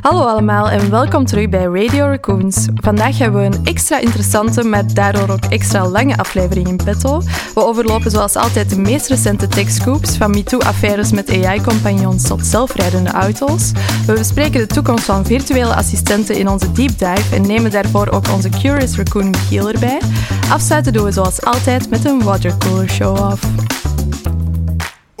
Hallo allemaal en welkom terug bij Radio Raccoons. Vandaag hebben we een extra interessante, maar daardoor ook extra lange aflevering in petto. We overlopen zoals altijd de meest recente tech-scoops, van MeToo-affaires met AI-compagnons tot zelfrijdende auto's. We bespreken de toekomst van virtuele assistenten in onze deep dive en nemen daarvoor ook onze Curious Raccoon Michiel erbij. Afsluiten doen we zoals altijd met een watercooler show-off.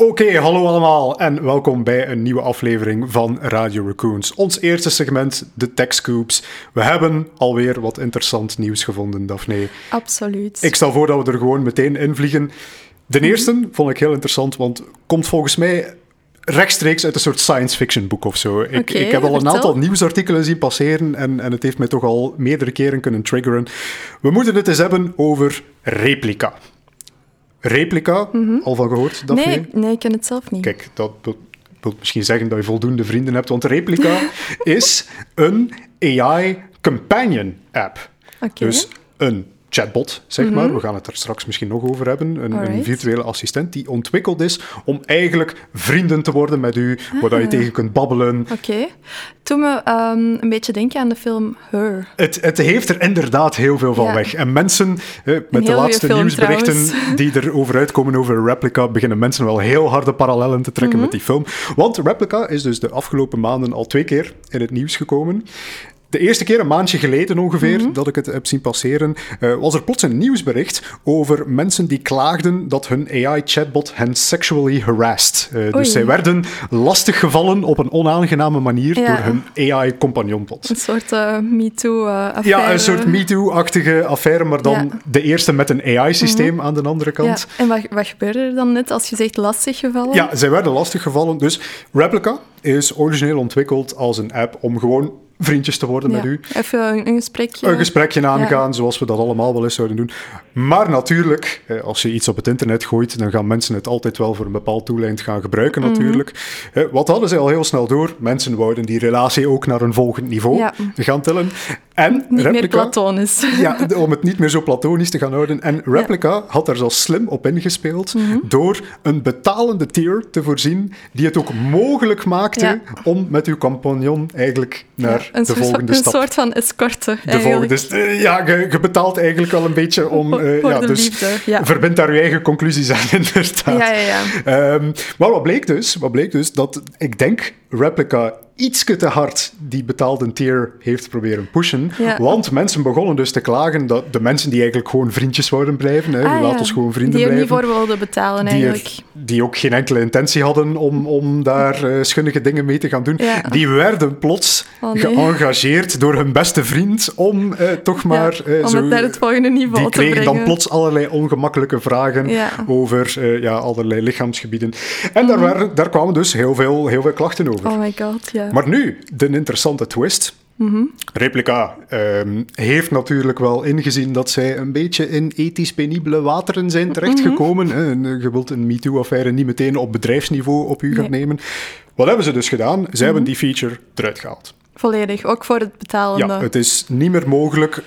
Oké, hallo allemaal en welkom bij een nieuwe aflevering van Radio Raccoons. Ons eerste segment, de Tech Scoops. We hebben alweer wat interessant nieuws gevonden, Daphne. Absoluut. Ik stel voor dat we er gewoon meteen in vliegen. De eerste vond ik heel interessant, want komt volgens mij rechtstreeks uit een soort science fiction boek of zo. Ik, ik heb al een vertel. aantal nieuwsartikelen zien passeren en, en het heeft mij toch al meerdere keren kunnen triggeren. We moeten het eens hebben over replica. Replica, al van gehoord, Daphne? Mhm. Nee, nee, ik ken het zelf niet. Kijk, dat wil, misschien zeggen dat je voldoende vrienden hebt, want Replica is een AI companion app. Dus een chatbot, zeg maar. We gaan het er straks misschien nog over hebben. Een, een virtuele assistent die ontwikkeld is om eigenlijk vrienden te worden met u, waar dat je tegen kunt babbelen. Oké. Toen me ehm, een beetje denken aan de film Her. Het, het heeft er inderdaad heel veel van Ja. weg. En mensen, eh, met de laatste film nieuwsberichten trouwens. die erover uitkomen over Replica, beginnen mensen wel heel harde parallellen te trekken Mhm. met die film. Want Replica is dus de afgelopen maanden al twee keer in het nieuws gekomen. De eerste keer, een maandje geleden ongeveer, Mhm. dat ik het heb zien passeren, eh, was er plots een nieuwsbericht over mensen die klaagden dat hun AI-chatbot hen sexually harassed. Eh, dus zij werden lastiggevallen op een onaangename manier Ja. door hun AI-compagnonbot. Een soort eh MeToo-affaire. Ja, een soort MeToo-achtige affaire, maar dan Ja. de eerste met een AI-systeem aan de andere kant. Ja. En wat, wat gebeurde er dan net als je zegt lastig gevallen? Ja, zij werden lastiggevallen. Dus Replica is origineel ontwikkeld als een app om gewoon vriendjes te worden met u. Even een, gesprekje. Een gesprekje aangaan, zoals we dat allemaal wel eens zouden doen. Maar natuurlijk, als je iets op het internet gooit, dan gaan mensen het altijd wel voor een bepaald doeleind gaan gebruiken Mhm. natuurlijk. Wat hadden ze al heel snel door? Mensen wouden die relatie ook naar een volgend niveau Ja. gaan tillen. En Niet meer platonisch. Ja, om het niet meer zo platonisch te gaan houden. En Replica had daar zo slim op ingespeeld Mhm. door een betalende tier te voorzien die het ook mogelijk maakte om met uw compagnon eigenlijk naar een de een soort van escorte, de volgende, eh, ja, je, je betaalt eigenlijk wel een beetje om. Voor ja, dus liefde, ja. Verbind daar je eigen conclusies aan, inderdaad. Ja, ja, ja. Ehm, maar wat bleek dus? Wat bleek dus? Dat ik denk Replica ietske te hard die betaalde tier heeft proberen pushen. Ja. Want mensen begonnen dus te klagen dat de mensen die eigenlijk gewoon vriendjes wouden blijven, hè, Ah, laat ja. ons gewoon vrienden Die er niet blijven. voor wilden betalen, Die, eigenlijk. er- die ook geen enkele intentie hadden om, om daar eh, schunnige dingen mee te gaan doen. Ja. Die werden plots Oh, nee. geëngageerd door hun beste vriend om eh, toch maar... Eh, om zo, het naar het volgende niveau die te kregen brengen. dan plots allerlei ongemakkelijke vragen over ja, allerlei lichaamsgebieden. En daar, waren, daar kwamen dus heel veel, heel veel klachten over. Oh my god, ja. Maar nu, de interessante twist. Mhm. Replica ehm, heeft natuurlijk wel ingezien dat zij een beetje in ethisch penibele wateren zijn terechtgekomen. Mhm. hè. En, eh, Je wilt een MeToo-affaire niet meteen op bedrijfsniveau op u gaan Nee. nemen. Wat hebben ze dus gedaan? Zij Mhm. hebben die feature eruit gehaald. Volledig, ook voor het betalende. Ja, het is niet meer mogelijk.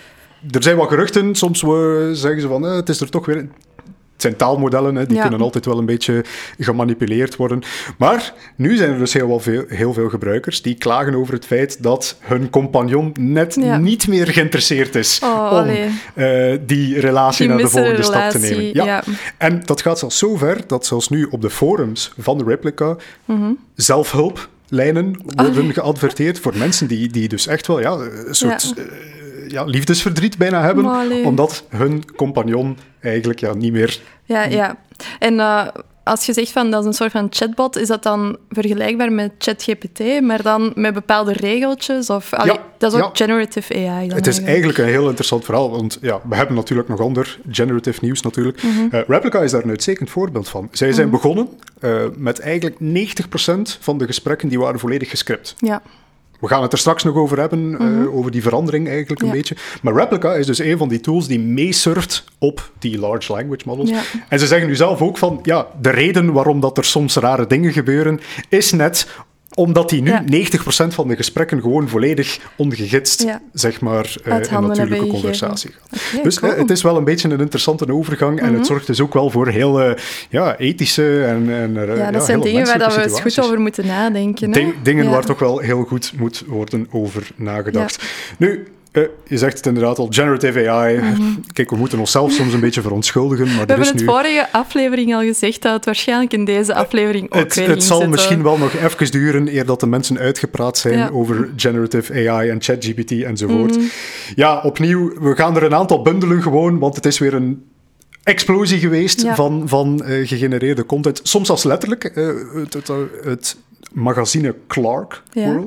Er zijn wat geruchten, soms eh, zeggen ze van eh, het is er toch weer. Het zijn taalmodellen, hè, die Ja. kunnen altijd wel een beetje gemanipuleerd worden. Maar nu zijn er dus heel, wel veel, heel veel gebruikers die klagen over het feit dat hun compagnon net Ja. niet meer geïnteresseerd is Oh, om eh, die relatie Die naar de volgende stap te nemen. ja. En dat gaat zelfs zo ver dat zelfs nu op de forums van de Replica Mhm. zelfhulplijnen worden geadverteerd voor mensen die, die dus echt wel ja, een soort Ja. Ja, liefdesverdriet bijna hebben, omdat hun compagnon eigenlijk ja, niet meer... Ja, ja. En eh, als je zegt van dat is een soort van chatbot, is dat dan vergelijkbaar met ChatGPT, maar dan met bepaalde regeltjes? Of, allee, Ja, dat is ook ja. generative AI dan Het is eigenlijk een heel interessant verhaal, want ja, we hebben natuurlijk nog ander generative nieuws natuurlijk. Mhm. Eh, Replica is daar een uitstekend voorbeeld van. Zij zijn begonnen eh, met eigenlijk 90% van de gesprekken die waren volledig gescript. Ja. We gaan het er straks nog over hebben, eh, over die verandering eigenlijk een Mhm. Ja. beetje. Maar Replica is dus een van die tools die meesurft op die large language models. Ja. En ze zeggen nu zelf ook van, ja, de reden waarom dat er soms rare dingen gebeuren, is net omdat die nu Ja. 90% van de gesprekken gewoon volledig ongegidst, Ja. zeg maar, in handen natuurlijke conversatie gaat. Dus cool. eh, het is wel een beetje een interessante overgang en Mhm. het zorgt dus ook wel voor heel eh, ja, ethische en, en ja, dat ja, zijn dingen waar dat we eens goed over moeten nadenken. Hè? Ding- dingen waar toch wel heel goed moet worden over nagedacht. Nu, eh, je zegt het inderdaad al, generative AI. Kijk, we moeten onszelf soms een beetje verontschuldigen, maar Mhm. We er is hebben nu... het vorige aflevering al gezegd dat het waarschijnlijk in deze aflevering ook Het, weer het zal zitten. misschien wel nog even duren eer dat de mensen uitgepraat zijn Ja. over generative AI en ChatGPT enzovoort. Mhm. Ja, opnieuw, we gaan er een aantal bundelen gewoon, want het is weer een explosie geweest Ja. van, van eh, gegenereerde content. Soms als letterlijk. eh, het, het, het magazine Clark Ja.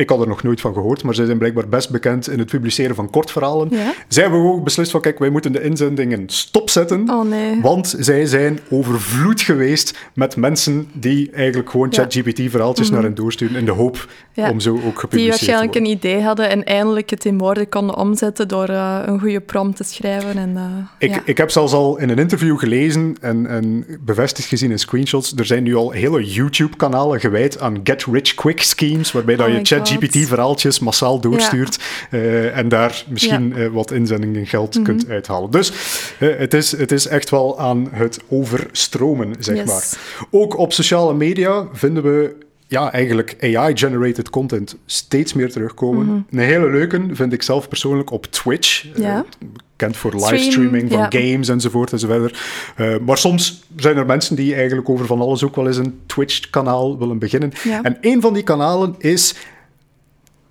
Ik had er nog nooit van gehoord, maar zij zijn blijkbaar best bekend in het publiceren van kortverhalen. Ja. Zij hebben ook beslist van, kijk, wij moeten de inzendingen stopzetten. Oh nee. Want zij zijn overvloed geweest met mensen die eigenlijk gewoon Ja. Mhm. ChatGPT-verhaaltjes naar hen doorsturen in de hoop Ja. om zo ook Die gepubliceerd te waarschijnlijk worden. een idee hadden en eindelijk het in woorden konden omzetten door eh, een goede prompt te schrijven. En, eh, Ik, ja. ik heb zelfs al in een interview gelezen en, en bevestigd gezien in screenshots. Er zijn nu al hele YouTube-kanalen gewijd aan get-rich-quick schemes, waarbij dat Oh je my ChatGPT-verhaaltjes massaal doorstuurt eh, en daar misschien eh, wat inzendingen geld Mhm. kunt uithalen. Dus eh, het, is, het is echt wel aan het overstromen, zeg Yes. maar. Ook op sociale media vinden we ja, eigenlijk AI-generated content steeds meer terugkomen. Een hele leuke vind ik zelf persoonlijk op Twitch. Mhm. Eh, bekend voor Stream, livestreaming van games enzovoort enzovoort. Maar soms zijn er mensen die eigenlijk over van alles ook wel eens een Twitch-kanaal willen beginnen. En een van die kanalen is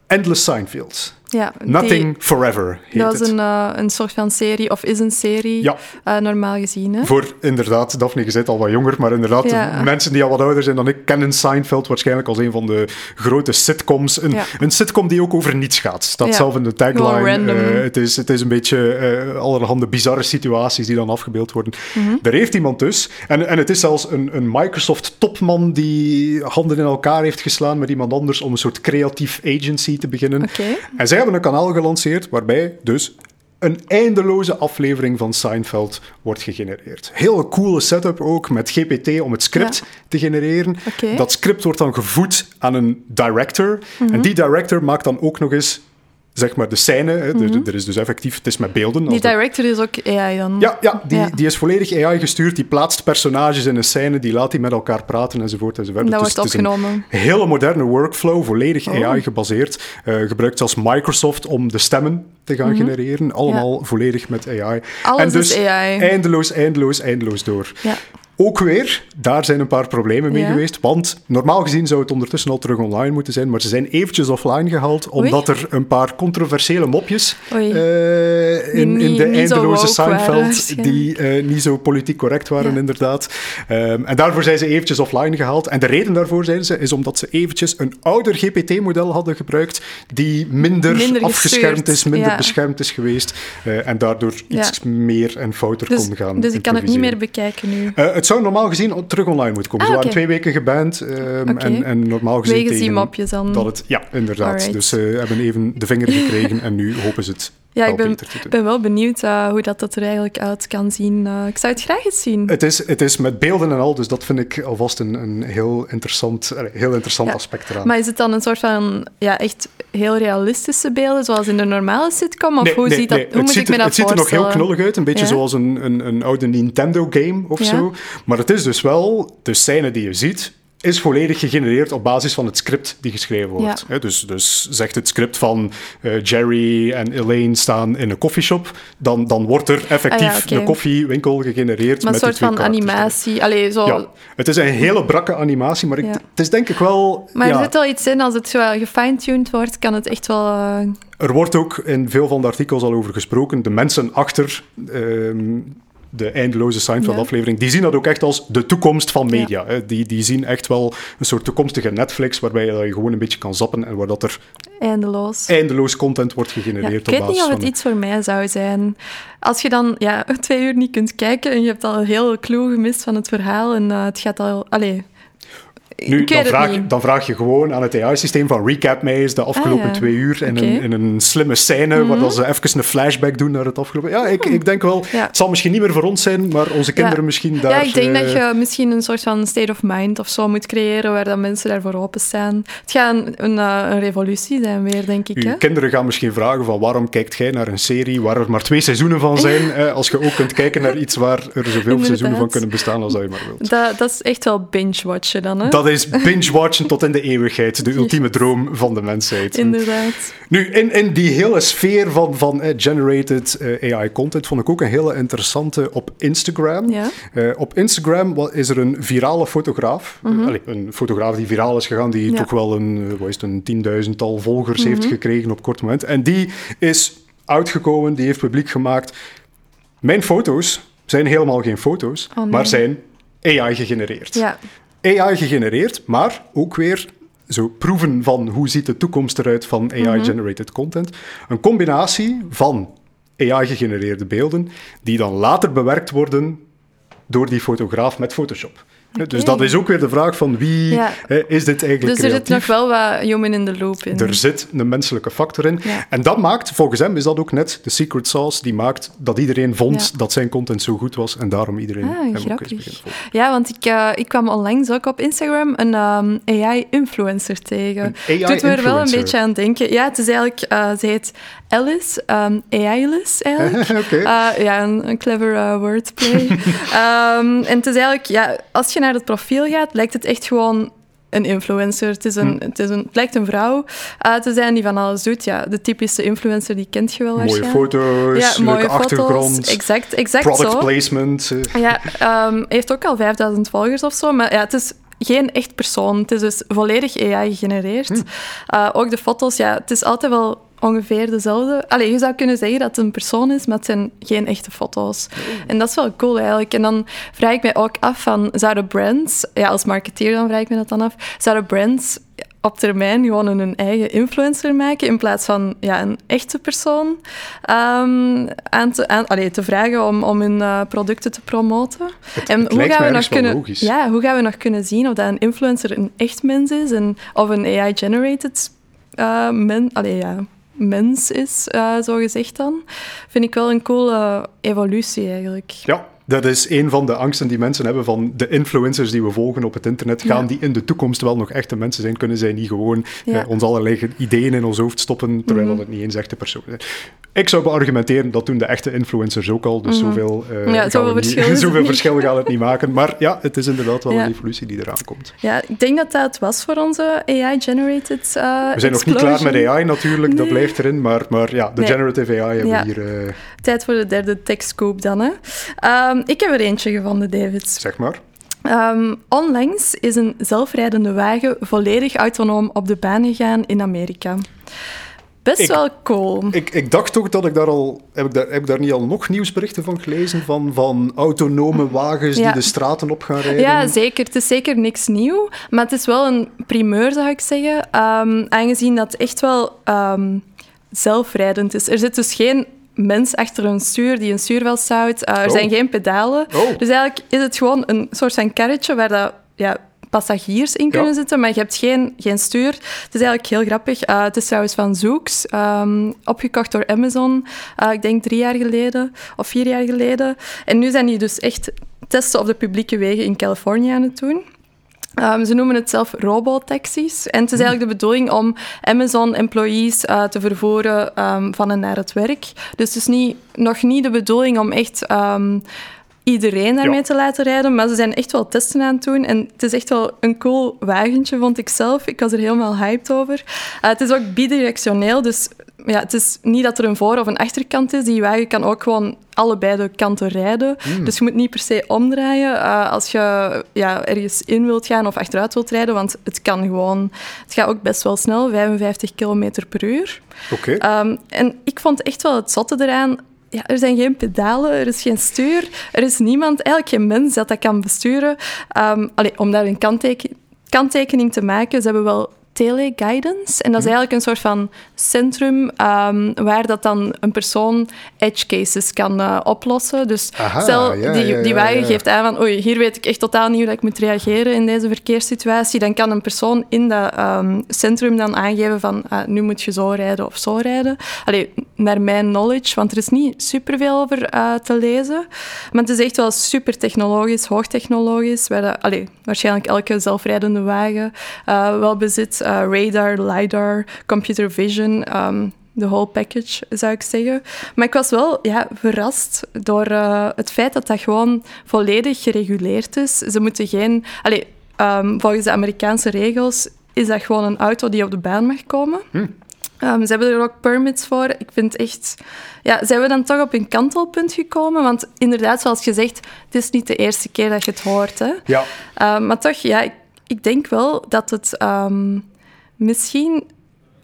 Endless Seinfeld. Ja, die- Nothing Forever heet dat was het. een, eh, een soort van serie, of is een serie, Ja. eh, normaal gezien. Hè? Voor inderdaad, Daphne, je bent al wat jonger, maar inderdaad, Ja. mensen die al wat ouder zijn dan ik kennen Seinfeld waarschijnlijk als een van de grote sitcoms. Een, Ja. een sitcom die ook over niets gaat. Staat Ja. zelf in de tagline. Eh, het, is, het is een beetje allerhande bizarre situaties die dan afgebeeld worden. Mhm. Er heeft iemand dus, en, en het is zelfs een, een Microsoft-topman die handen in elkaar heeft geslaan met iemand anders om een soort creatief agency te beginnen. Oké. En zij hebben een kanaal gelanceerd waarbij dus een eindeloze aflevering van Seinfeld wordt gegenereerd. Heel coole setup ook, met GPT om het script Ja. te genereren. Dat script wordt dan gevoed aan een director. Mhm. En die director maakt dan ook nog eens, zeg maar, de scène. Hè. Er- Er, is dus effectief, het is met beelden. Mhm. Die de- director is ook AI dan? ja, ja, die, Ja. die is volledig AI gestuurd. Die plaatst personages in een scène, die laat die met elkaar praten enzovoort. enzovoort. Dat Dus wordt een opgenomen. hele moderne workflow, volledig Oh. AI gebaseerd. Eh, gebruikt zelfs Microsoft om de stemmen te gaan genereren. Allemaal volledig met AI. Mhm. Alles en dus is AI. eindeloos, eindeloos, eindeloos door. Ja. Ook weer, daar zijn een paar problemen mee Ja. geweest. Want normaal gezien zou het ondertussen al terug online moeten zijn. Maar ze zijn eventjes offline gehaald. Omdat er een paar controversiële mopjes eh, in, in de eindeloze waren Seinfeld. waarschijnlijk. Die eh, niet zo politiek correct waren, Ja. inderdaad. Ehm, en daarvoor zijn ze eventjes offline gehaald. En de reden daarvoor, zeiden ze, is omdat ze eventjes een ouder GPT-model hadden gebruikt. Die minder, Minder afgeschermd is, minder ja. beschermd is geweest. eh, en daardoor iets meer en fouter Dus, kon gaan dus ik kan het niet meer bekijken nu. Het zou normaal gezien terug online moeten komen. Ah, Ze waren twee weken geband. ehm, en, en normaal gezien Wegens die tegen mopjes dan. dat het... Ja, inderdaad. Alright. Dus ze hebben even de vinger gekregen en nu hopen ze het Ja, ik ben, beter te doen. ben wel benieuwd eh, hoe dat, dat er eigenlijk uit kan zien. Eh, ik zou het graag eens zien. Het is, het is met beelden en al, dus dat vind ik alvast een, een heel interessant, heel interessant Ja. aspect eraan. Maar is het dan een soort van ja, echt heel realistische beelden, zoals in de normale sitcom? Of Nee, hoe, nee, ziet dat, nee. hoe het moet ziet ik me er, dat Het ziet er nog heel knullig uit, een beetje Ja. zoals een, een, een oude Nintendo-game of Ja. zo. Maar het is dus wel, de scène die je ziet, is volledig gegenereerd op basis van het script die geschreven wordt. Ja. Dus, dus zegt het script van eh, Jerry en Elaine staan in een koffieshop, dan, dan wordt er effectief Ah ja, een koffiewinkel gegenereerd Maar met een soort van animatie. Allee, zo. Ja, het is een hele brakke animatie, maar ik, het is denk ik wel... Maar er zit wel iets in, als het zo gefine-tuned wordt, kan het echt wel... eh, Er wordt ook in veel van de artikels al over gesproken. De mensen achter ehm, de eindeloze Seinfeld-aflevering, die zien dat ook echt als de toekomst van media. Die, die zien echt wel een soort toekomstige Netflix, waarbij je, dat je gewoon een beetje kan zappen en waar dat er eindeloos. eindeloos content wordt Ja, gegenereerd ik op weet niet of het iets voor mij zou zijn. Als je dan ja, twee uur niet kunt kijken en je hebt al een hele clue gemist van het verhaal en eh, het gaat al... Allee, Nu, dan vraag, je, dan vraag je gewoon aan het AI-systeem van recap mij eens de afgelopen ah, twee uur in, een, in een slimme scène, mm waar ze even een flashback doen naar het afgelopen... Ja, ik, ik denk wel, het zal misschien niet meer voor ons zijn, maar onze kinderen misschien daar... Ja, ik denk dat eh, je misschien een soort van state of mind of zo moet creëren, waar dan mensen daarvoor openstaan. Het gaat een, een, eh, een revolutie zijn weer, denk ik. Uw kinderen gaan misschien vragen van waarom kijkt jij naar een serie waar er maar twee seizoenen van zijn, eh, als je ook kunt kijken naar iets waar er zoveel seizoenen van kunnen bestaan als dat je maar wilt. Dat, dat is echt wel binge-watchen dan, hè? Dat is binge-watchen tot in de eeuwigheid. De ultieme droom van de mensheid. Inderdaad. Nu, in, in die hele sfeer van, van uh, generated uh, AI-content vond ik ook een hele interessante op Instagram. Ja. Uh, op Instagram is er een virale fotograaf. Mm -hmm. een fotograaf die viraal is gegaan, die ja. toch wel een, wat is het, een tienduizendtal volgers mm -hmm. heeft mhm. gekregen op kort moment. En die is uitgekomen, die heeft publiek gemaakt. Mijn foto's zijn helemaal geen foto's, oh, nee. maar zijn AI gegenereerd. Ja. AI gegenereerd, maar ook weer zo proeven van hoe ziet de toekomst eruit van AI-generated -hmm. content. Een combinatie van AI-gegenereerde beelden die dan later bewerkt worden door die fotograaf met Photoshop. Okay. Dus dat is ook weer de vraag van wie ja. is dit eigenlijk Dus er creatief? zit nog wel wat human in de loop in. Er zit een menselijke factor in. Ja. En dat maakt, volgens hem is dat ook net de secret sauce, die maakt dat iedereen vond Ja. dat zijn content zo goed was en daarom iedereen Ah, hem ook grappig. volgen. Ja, want ik, eh, ik kwam onlangs ook op Instagram een ehm, AI-influencer tegen. Een Doet me er wel een beetje aan denken. Ja, het is eigenlijk, eh, ze heet Alice, ehm AI-Alice eigenlijk. Oké. Eh, ja, een, een clever eh, wordplay. Ehm, en het is eigenlijk, ja, als je naar het profiel gaat, lijkt het echt gewoon een influencer. Het, is een, Hm. het, is een, het lijkt een vrouw eh, te zijn die van alles doet. Ja, de typische influencer, die kent je wel Mooie waarschijnlijk. foto's, ja, mooie leuke achtergrond, foto's. Exact, exact product zo. placement. Ja, ehm, heeft ook al 5000 volgers of zo. Maar ja, het is geen echt persoon. Het is dus volledig AI gegenereerd. Eh, ook de foto's, ja, het is altijd wel ongeveer dezelfde. Allee, je zou kunnen zeggen dat het een persoon is, maar het zijn geen echte foto's. En dat is wel cool eigenlijk. En dan vraag ik mij ook af van, zouden brands, ja, als marketeer dan vraag ik me dat dan af, zouden brands op termijn gewoon een eigen influencer maken in plaats van ja, een echte persoon ehm, aan te, aan, allee, te vragen om, om hun eh, producten te promoten. Het, En het hoe gaan, we nog kunnen, logisch. ja, hoe gaan we nog kunnen zien of dat een influencer een echt mens is en of een AI-generated eh, men, allee, ja, mens is, eh, zo gezegd dan? Vind ik wel een coole evolutie eigenlijk. Ja, dat is een van de angsten die mensen hebben van de influencers die we volgen op het internet. Gaan Ja. die in de toekomst wel nog echte mensen zijn? Kunnen zij niet gewoon Ja. eh, ons allerlei ideeën in ons hoofd stoppen, terwijl dat het niet eens echte personen zijn? Ik zou beargumenteren, dat doen de echte influencers ook al, dus Mhm. zoveel, eh, Ja, zoveel niet- verschil zoveel gaat het niet maken. Maar ja, het is inderdaad wel een evolutie die eraan komt. Ja, ik denk dat dat was voor onze AI-generated eh We zijn nog niet klaar met AI natuurlijk, dat blijft erin, maar, maar ja, de Nee. generative AI hebben we hier, eh, Tijd voor de derde techscoop dan. Hè. Ehm, ik heb er eentje gevonden, David. zeg maar. Ehm, onlangs is een zelfrijdende wagen volledig autonoom op de baan gegaan in Amerika. Best Ik- wel cool. Ik, ik dacht toch dat ik daar al... Heb ik daar, heb ik daar niet al nog nieuwsberichten van gelezen? Van, van autonome wagens Ja. die de straten op gaan rijden? Ja, zeker. Het is zeker niks nieuw, maar het is wel een primeur, zou ik zeggen. Ehm, aangezien dat het echt wel zelfrijdend is. Er zit dus geen mens achter een stuur die een stuur vasthoudt. Uh, er Oh. zijn geen pedalen. Oh. Dus eigenlijk is het gewoon een soort van karretje waar dat, ja, passagiers in kunnen Ja. zitten, maar je hebt geen, geen stuur. Het is eigenlijk heel grappig. Uh, het is trouwens van Zoox, ehm, opgekocht door Amazon, uh, ik denk drie jaar geleden of vier jaar geleden. En nu zijn die dus echt testen op de publieke wegen in Californië aan het doen. Um, ze noemen het zelf robotaxis. En het is eigenlijk de bedoeling om Amazon-employees uh, te vervoeren um, van en naar het werk. Dus het is niet, nog niet de bedoeling om echt um, iedereen daarmee Ja. te laten rijden. Maar ze zijn echt wel testen aan het doen. En het is echt wel een cool wagentje, vond ik zelf. Ik was er helemaal hyped over. Uh, het is ook bidirectioneel, dus ja, het is niet dat er een voor- of een achterkant is. Die wagen kan ook gewoon allebei de kanten rijden. Mm. Dus je moet niet per se omdraaien uh, als je ja, ergens in wilt gaan of achteruit wilt rijden, want het kan gewoon... Het gaat ook best wel snel, 55 km per uur. Oké. Um, en ik vond echt wel het zotte eraan... Ja, er zijn geen pedalen, er is geen stuur, er is niemand, eigenlijk geen mens dat dat kan besturen. Um, allee, om daar een kanteken, kanttekening te maken, ze hebben wel Teleguidance. En dat is eigenlijk een soort van centrum um, waar dat dan een persoon edge cases kan uh, oplossen. Dus Aha, stel, ja, die, ja, die wagen ja. geeft aan van oei, hier weet ik echt totaal niet hoe ik moet reageren in deze verkeerssituatie. Dan kan een persoon in dat um, centrum dan aangeven van uh, nu moet je zo rijden of zo rijden. Allee, naar mijn knowledge, want er is niet superveel over uh, te lezen. Maar het is echt wel super technologisch, hoogtechnologisch. Waar dat, allee, waarschijnlijk elke zelfrijdende wagen uh, wel bezit. Uh, radar, lidar, computer vision. Um, de whole package, zou ik zeggen. Maar ik was wel ja, verrast door uh, het feit dat dat gewoon volledig gereguleerd is. Ze moeten geen... Allee, um, volgens de Amerikaanse regels is dat gewoon een auto die op de baan mag komen. Hm. Um, ze hebben er ook permits voor. Ik vind echt... Ja, zijn we dan toch op een kantelpunt gekomen? Want inderdaad, zoals gezegd, het is niet de eerste keer dat je het hoort. Hè? Ja. Um, maar toch, ja, ik, ik, denk wel dat het um, misschien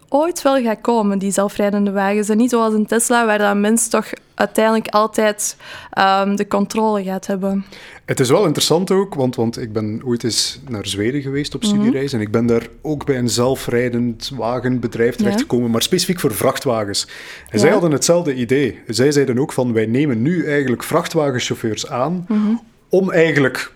ooit wel gaat komen, die zelfrijdende wagens. En niet zoals een Tesla, waar dat mens toch uiteindelijk altijd um, de controle gaat hebben. Het is wel interessant ook, want, want ik ben ooit eens naar Zweden geweest op studiereis mm -hmm. en ik ben daar ook bij een zelfrijdend wagenbedrijf terechtgekomen, ja. maar specifiek voor vrachtwagens. En ja. zij hadden hetzelfde idee. Zij zeiden ook van, wij nemen nu eigenlijk vrachtwagenchauffeurs aan mm -hmm. om eigenlijk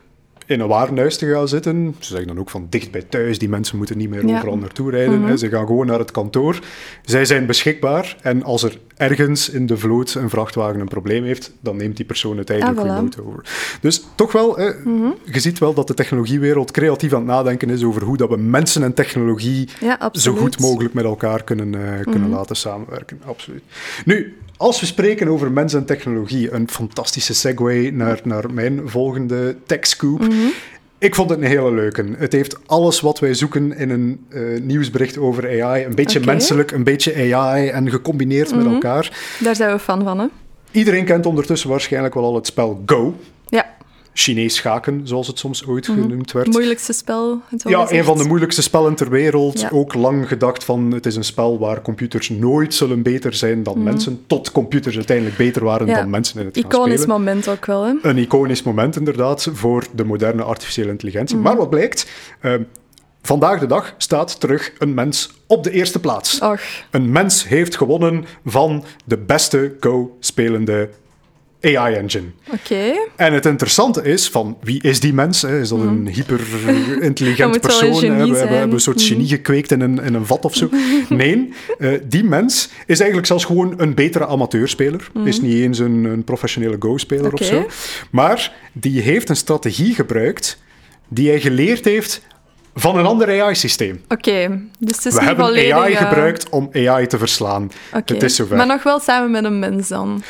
in een warenhuis te gaan zitten. Ze zeggen dan ook van dicht bij thuis, die mensen moeten niet meer ja. overal naartoe rijden. Mm -hmm. Ze gaan gewoon naar het kantoor. Zij zijn beschikbaar en als er ergens in de vloot een vrachtwagen een probleem heeft, dan neemt die persoon uiteindelijk ah, voilà. remote over. Dus toch wel, mm -hmm. je ziet wel dat de technologiewereld creatief aan het nadenken is over hoe dat we mensen en technologie ja, zo goed mogelijk met elkaar kunnen, uh, kunnen mm -hmm. laten samenwerken. Absoluut. Nu, als we spreken over mens en technologie, een fantastische segue naar, naar mijn volgende tech-scoop. Mhm. Mm -hmm. Ik vond het een hele leuke. Het heeft alles wat wij zoeken in een uh, nieuwsbericht over AI. Een beetje okay. menselijk, een beetje AI en gecombineerd mm -hmm. met elkaar. Daar zijn we fan van, hè? Iedereen kent ondertussen waarschijnlijk wel al het spel Go. Ja. Chinees schaken, zoals het soms ooit mm -hmm. genoemd werd. Het moeilijkste spel. Ja, gezegd. een van de moeilijkste spellen ter wereld. Ja. Ook lang gedacht van het is een spel waar computers nooit zullen beter zijn dan mm -hmm. mensen. Tot computers uiteindelijk beter waren ja. dan mensen in het Iconisch moment ook wel, hè? Een iconisch moment inderdaad voor de moderne artificiële intelligentie. Mhm. Mm -hmm. Maar wat blijkt... Uh, Vandaag de dag staat terug een mens op de eerste plaats. Och. Een mens heeft gewonnen van de beste Go-spelende AI-engine. Oké. Okay. En het interessante is van wie is die mens? Hè? Is dat een hyper-intelligent dat persoon? Een we, we hebben een soort genie gekweekt in een, in een vat of zo. Nee, uh, die mens is eigenlijk zelfs gewoon een betere amateurspeler. Mhm. Is niet eens een, een professionele Go-speler okay. of zo. Maar die heeft een strategie gebruikt die hij geleerd heeft van een ander AI-systeem. Oké, okay, dus het is We niet hebben volledig, AI uh... gebruikt om AI te verslaan. Okay. Het is zover. Maar nog wel samen met een mens dan?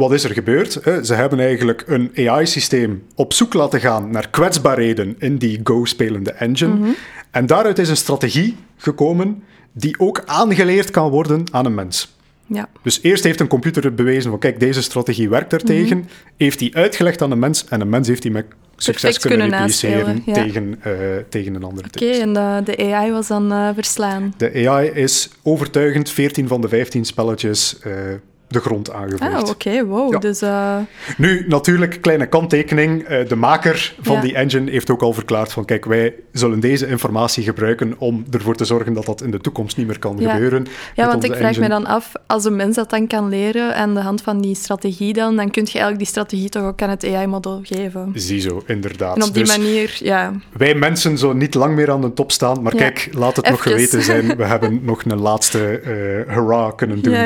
Wat is er gebeurd? Ze hebben eigenlijk een AI-systeem op zoek laten gaan naar kwetsbaarheden in die Go-spelende engine. Mhm. Mm -hmm. En daaruit is een strategie gekomen die ook aangeleerd kan worden aan een mens. Ja. Dus eerst heeft een computer bewezen van kijk, deze strategie werkt er tegen. Mm -hmm. Heeft die uitgelegd aan een mens en een mens heeft die met succes Perfect kunnen repliceren ja. tegen, uh, tegen een andere Oké, okay, en de, de, AI was dan uh, verslaan? De AI is overtuigend 14 van de 15 spelletjes uh, de grond aangevoerd. Ah, oké, okay, wow. Ja. Dus, uh... Nu, natuurlijk, kleine kanttekening. Uh, de maker van ja. die engine heeft ook al verklaard van kijk, wij zullen deze informatie gebruiken om ervoor te zorgen dat dat in de toekomst niet meer kan ja. gebeuren. Ja, want ik vraag engine. me dan af, als een mens dat dan kan leren aan de hand van die strategie dan, dan kun je eigenlijk die strategie toch ook aan het AI-model geven. Ziezo, inderdaad. En op die dus manier, ja. Wij mensen zullen niet lang meer aan de top staan, maar kijk, laat het Even. nog geweten zijn, we hebben nog een laatste uh, hurrah kunnen doen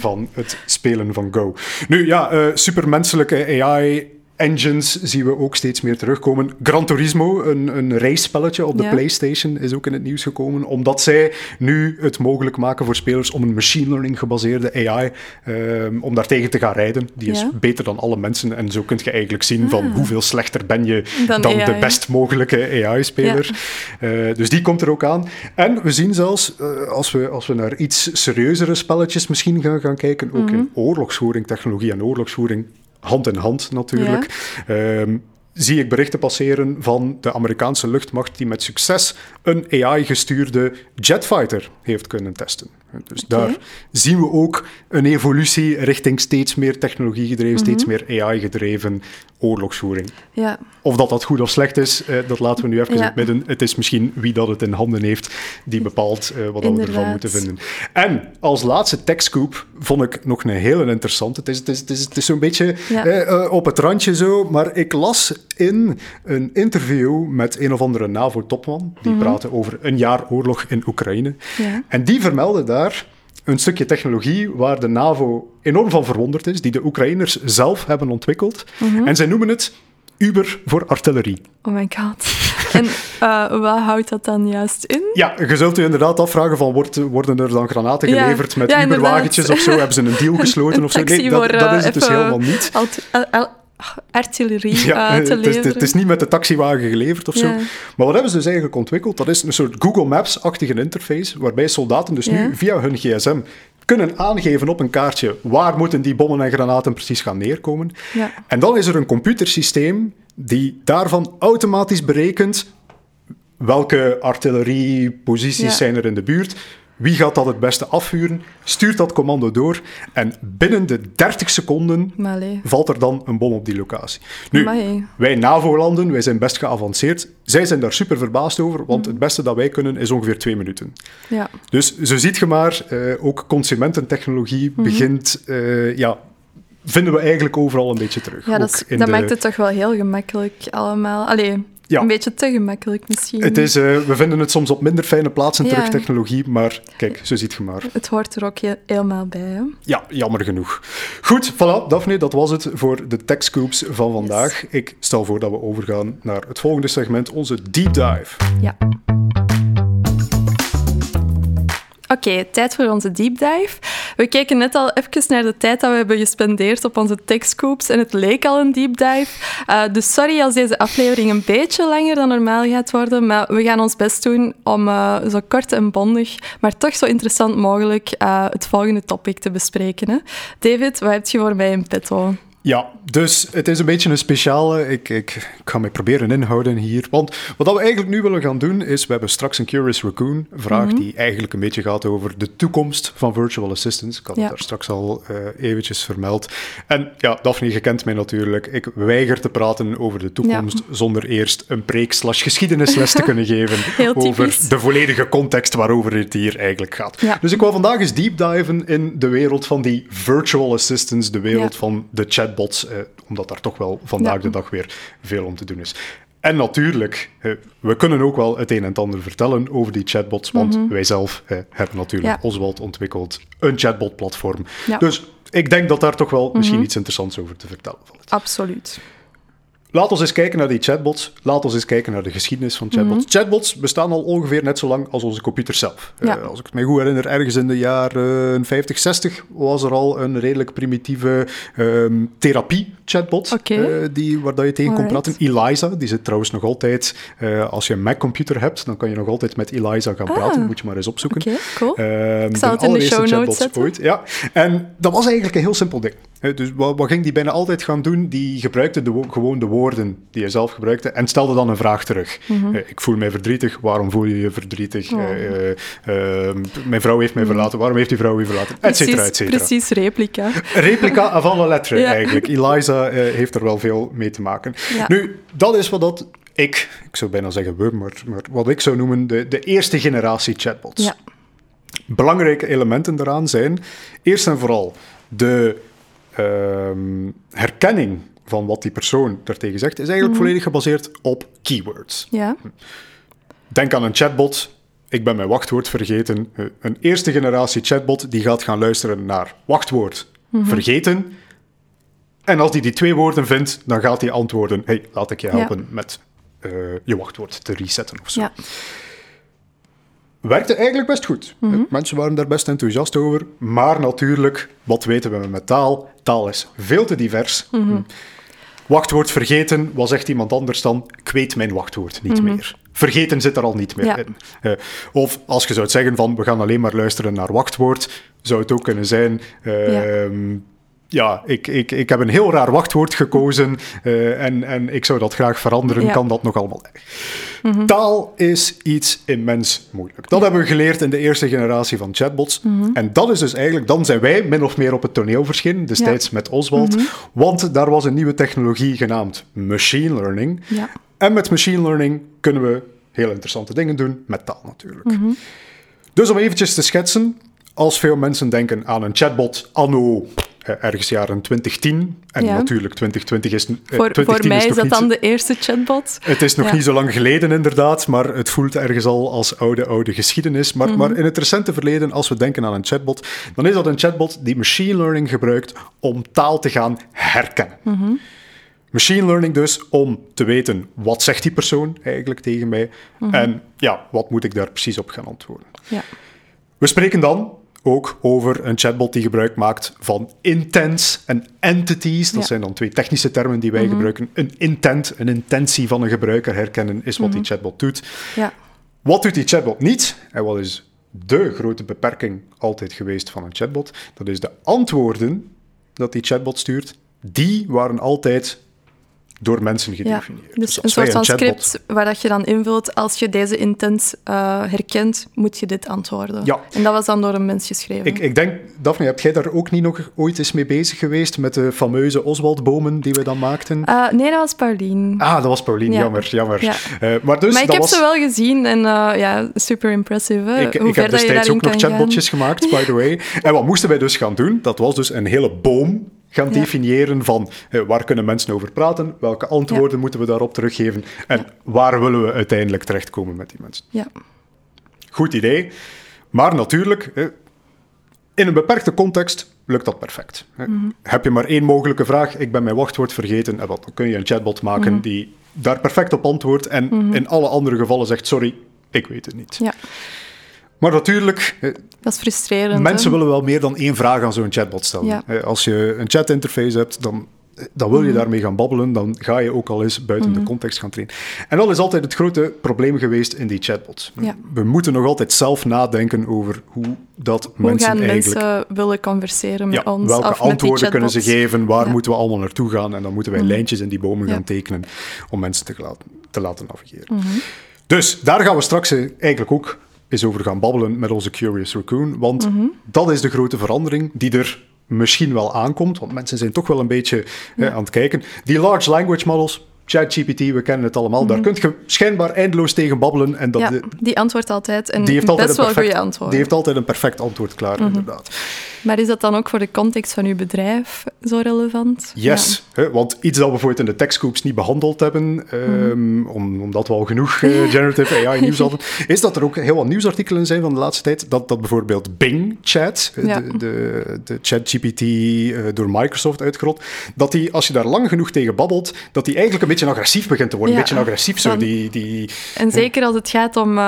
van het spelen van Go. Nu ja, uh, supermenselijke AI engines zien we ook steeds meer terugkomen. Gran Turismo, een, een race-spelletje op de ja. PlayStation, is ook in het nieuws gekomen, omdat zij nu het mogelijk maken voor spelers om een machine learning gebaseerde AI, um, om daartegen te gaan rijden. Die is ja. beter dan alle mensen en zo kun je eigenlijk zien van ah. hoeveel slechter ben je dan, dan de best mogelijke AI-speler. Ja. Uh, dus die komt er ook aan. En we zien zelfs, uh, als, we, als we naar iets serieuzere spelletjes misschien gaan, gaan kijken, ook mm -hmm. in oorlogsvoering, technologie en oorlogsvoering, hand in hand natuurlijk. Ja. Um, zie ik berichten passeren van de Amerikaanse luchtmacht die met succes een AI-gestuurde jetfighter heeft kunnen testen. Dus daar zien we ook een evolutie richting steeds meer technologie gedreven, steeds mhm. meer AI gedreven oorlogsvoering. Ja. Of dat dat goed of slecht is, eh, dat laten we nu even in het midden. Het is misschien wie dat het in handen heeft die bepaalt uh, wat we ervan moeten vinden. En als laatste techscoop vond ik nog een hele interessante. Het is, het is, het is, het is zo'n beetje eh, op het randje zo, maar ik las in een interview met een of andere NAVO-topman, die mm praatte over een jaar oorlog in Oekraïne. Ja. En die vermeldde daar een stukje technologie waar de NAVO enorm van verwonderd is, die de Oekraïners zelf hebben ontwikkeld. Mhm. En zij noemen het Uber voor artillerie. Oh my god. En uh, wat houdt dat dan juist in? Ja, je zult je inderdaad afvragen van, worden er dan granaten geleverd met ja, Uberwagentjes of zo? Hebben ze een deal gesloten of zo? Nee, dat, dat, is het dus helemaal niet artillerie ja, uh, te het is, het is, niet met de taxiwagen geleverd of zo. Maar wat hebben ze dus eigenlijk ontwikkeld? Dat is een soort Google Maps-achtige interface, waarbij soldaten dus nu via hun gsm kunnen aangeven op een kaartje waar moeten die bommen en granaten precies gaan neerkomen. Ja. En dan is er een computersysteem die daarvan automatisch berekent welke artillerieposities zijn er in de buurt, wie gaat dat het beste afvuren? Stuurt dat commando door en binnen de 30 seconden valt er dan een bom op die locatie. Nu, wij NAVO-landen, wij zijn best geavanceerd. Zij zijn daar super verbaasd over, want het beste dat wij kunnen is ongeveer twee minuten. Ja. Dus zo ziet je maar, uh, ook consumententechnologie mhm. begint uh, ja, vinden we eigenlijk overal een beetje terug. Ja, dat, dat maakt het toch wel heel gemakkelijk allemaal. Allee, ja. Een beetje te gemakkelijk misschien. Het is, uh, we vinden het soms op minder fijne plaatsen terug, technologie, maar kijk, zo ziet je maar. Het hoort er ook helemaal bij. Hè? Ja, jammer genoeg. Goed, voilà, Daphne, dat was het voor de tech scoops van vandaag. Ik stel voor dat we overgaan naar het volgende segment, onze deep dive. Ja. Oké, tijd voor onze deep dive. We keken net al even naar de tijd dat we hebben gespendeerd op onze techscoops en het leek al een deep dive. Uh, dus sorry als deze aflevering een beetje langer dan normaal gaat worden, maar we gaan ons best doen om uh, zo kort en bondig, maar toch zo interessant mogelijk uh, het volgende topic te bespreken. Hè. David, wat heb je voor mij in petto? Ja, dus het is een beetje een speciale. Ik, ik, ik ga me proberen inhouden hier. Want wat we eigenlijk nu willen gaan doen, is we hebben straks een Curious Raccoon vraag mhm. die eigenlijk een beetje gaat over de toekomst van virtual assistants. Ik had het daar straks al uh, eventjes vermeld. En ja, Daphne, je kent mij natuurlijk. Ik weiger te praten over de toekomst zonder eerst een preek slash geschiedenisles te kunnen geven over de volledige context waarover het hier eigenlijk gaat. Dus ik wil vandaag eens deep diven in de wereld van die virtual assistants, de wereld van de chat chatbots, eh, omdat daar toch wel vandaag de dag weer veel om te doen is. En natuurlijk, eh, we kunnen ook wel het een en het ander vertellen over die chatbots, want mm wij zelf eh, hebben natuurlijk ja. Oswald ontwikkeld, een chatbot-platform. Dus ik denk dat daar toch wel misschien mhm. iets interessants over te vertellen valt. Absoluut. Laat ons eens kijken naar die chatbots. Laat ons eens kijken naar de geschiedenis van chatbots. Mhm. Chatbots bestaan al ongeveer net zo lang als onze computer zelf. Uh, als ik het me goed herinner, ergens in de jaren 50, 60 was er al een redelijk primitieve um, therapie-chatbot. Uh, die, waar dat je tegen kon praten. Eliza, die zit trouwens nog altijd... Uh, als je een Mac-computer hebt, dan kan je nog altijd met Eliza gaan ah. praten. Moet je maar eens opzoeken. Oké, cool. Um, ik zal het in de show notes zetten. Ooit. Ja. En dat was eigenlijk een heel simpel ding. Dus wat, wat, ging die bijna altijd gaan doen? Die gebruikte de, gewoon de woorden die je zelf gebruikte en stelde dan een vraag terug. Mhm. ik voel mij verdrietig, waarom voel je je verdrietig? Oh. Eh, eh, ehm, mijn vrouw heeft mij mhm. verlaten, waarom heeft die vrouw je verlaten? Etcetera, etcetera. Precies, replica. Replica avant la lettre eigenlijk. Eliza uh, heeft er wel veel mee te maken. Nu, dat is wat dat ik, ik zou bijna zeggen we, maar, maar wat ik zou noemen de, de eerste generatie chatbots. Ja. Belangrijke elementen daaraan zijn, eerst en vooral de Ehm, herkenning van wat die persoon daartegen zegt, is eigenlijk mhm. volledig gebaseerd op keywords. Ja. Denk aan een chatbot. Ik ben mijn wachtwoord vergeten. Eh, een eerste generatie chatbot die gaat gaan luisteren naar wachtwoord mhm. vergeten. En als die die twee woorden vindt, dan gaat hij antwoorden: hey, laat ik je helpen met uh, je wachtwoord te resetten of zo. Ja werkte eigenlijk best goed. Mhm. Mensen waren daar best enthousiast over. Maar natuurlijk, wat weten we met taal? Taal is veel te divers. Mhm. Wachtwoord vergeten was echt iemand anders dan ik weet mijn wachtwoord niet mhm. meer. Vergeten zit er al niet meer in. Uh, of als je zou zeggen van we gaan alleen maar luisteren naar wachtwoord, zou het ook kunnen zijn. Uh, ja, ik, ik, ik heb een heel raar wachtwoord gekozen uh, en, en ik zou dat graag veranderen. Kan dat nog allemaal? Mm Taal is iets immens moeilijk. Dat hebben we geleerd in de eerste generatie van chatbots. Mhm. En dat is dus eigenlijk, dan zijn wij min of meer op het toneel verschenen, destijds met Oswald. Mhm. Want daar was een nieuwe technologie genaamd machine learning. Ja. En met machine learning kunnen we heel interessante dingen doen, met taal natuurlijk. Mhm. Dus om eventjes te schetsen, als veel mensen denken aan een chatbot anno eh, ergens jaren 2010. En natuurlijk, 2020 is. Uh, voor, 2010 voor mij is, dat dan de eerste chatbot. Het is nog niet zo lang geleden, inderdaad, maar het voelt ergens al als oude, oude geschiedenis. Maar, mhm. maar in het recente verleden, als we denken aan een chatbot, dan is dat een chatbot die machine learning gebruikt om taal te gaan herkennen. Mm Machine learning dus om te weten wat zegt die persoon eigenlijk tegen mij mm en ja, wat moet ik daar precies op gaan antwoorden. Ja. We spreken dan ook over een chatbot die gebruik maakt van intents en entities. Dat zijn dan twee technische termen die wij mhm. gebruiken. Een intent, een intentie van een gebruiker herkennen, is wat die mhm. chatbot doet. Ja. Wat doet die chatbot niet? En wat is de grote beperking altijd geweest van een chatbot? Dat is de antwoorden dat die chatbot stuurt. Die waren altijd door mensen gedefinieerd. Ja, dus, dus een soort van script waar dat je dan invult, als je deze intent uh, herkent, moet je dit antwoorden. Ja. En dat was dan door een mens geschreven. Ik, ik denk, Daphne, heb jij daar ook niet nog ooit eens mee bezig geweest met de fameuze Oswald-bomen die we dan maakten? Uh, nee, dat was Paulien. Ah, dat was Paulien, jammer, jammer. Ja. Uh, maar, dus, maar ik heb ze wel gezien en ja, super impressive. Hè? Ik, ik heb destijds ook nog chatbotjes gemaakt, by the way. En wat moesten wij dus gaan doen? Dat was dus een hele boom gaan definiëren van eh, waar kunnen mensen over praten, welke antwoorden moeten we daarop teruggeven en waar willen we uiteindelijk terechtkomen met die mensen. Ja. Goed idee. Maar natuurlijk, eh, in een beperkte context lukt dat perfect. Mhm. Heb je maar één mogelijke vraag, ik ben mijn wachtwoord vergeten, en dan kun je een chatbot maken mhm. die daar perfect op antwoordt en mhm. in alle andere gevallen zegt, sorry, ik weet het niet. Ja. Maar natuurlijk... Dat is frustrerend. Mensen willen wel meer dan één vraag aan zo'n chatbot stellen. Als je een chatinterface hebt, dan, dan wil je mhm. daarmee gaan babbelen. Dan ga je ook al eens buiten de mhm. context gaan trainen. En dat is altijd het grote probleem geweest in die chatbots. We moeten nog altijd zelf nadenken over hoe dat hoe mensen gaan eigenlijk... mensen willen converseren met ons? Welke antwoorden kunnen ze geven? Waar moeten we allemaal naartoe gaan? En dan moeten wij mhm. lijntjes in die bomen gaan tekenen om mensen te, laten, te laten navigeren. Dus daar gaan we straks eigenlijk ook is over gaan babbelen met onze Curious Raccoon. Want mhm. dat is de grote verandering die er misschien wel aankomt. Want mensen zijn toch wel een beetje aan het kijken. Die large language models, ChatGPT, we kennen het allemaal. Daar mhm. kun je schijnbaar eindeloos tegen babbelen. En dat ja, die antwoordt altijd. En die heeft altijd best wel goede antwoord. Die heeft altijd een perfect antwoord klaar, mhm. inderdaad. Maar is dat dan ook voor de context van uw bedrijf zo relevant? Yes, hè, want iets dat we bijvoorbeeld in de TechScoops niet behandeld hebben, um, omdat we al genoeg uh, generative AI nieuws hadden, is dat er ook heel wat nieuwsartikelen zijn van de laatste tijd, dat, dat bijvoorbeeld Bing Chat, eh, de, de, de ChatGPT uh, door Microsoft uitgerold, dat die, als je daar lang genoeg tegen babbelt, dat die eigenlijk een beetje agressief begint te worden. Een beetje agressief zo. Die, die, en zeker als het gaat om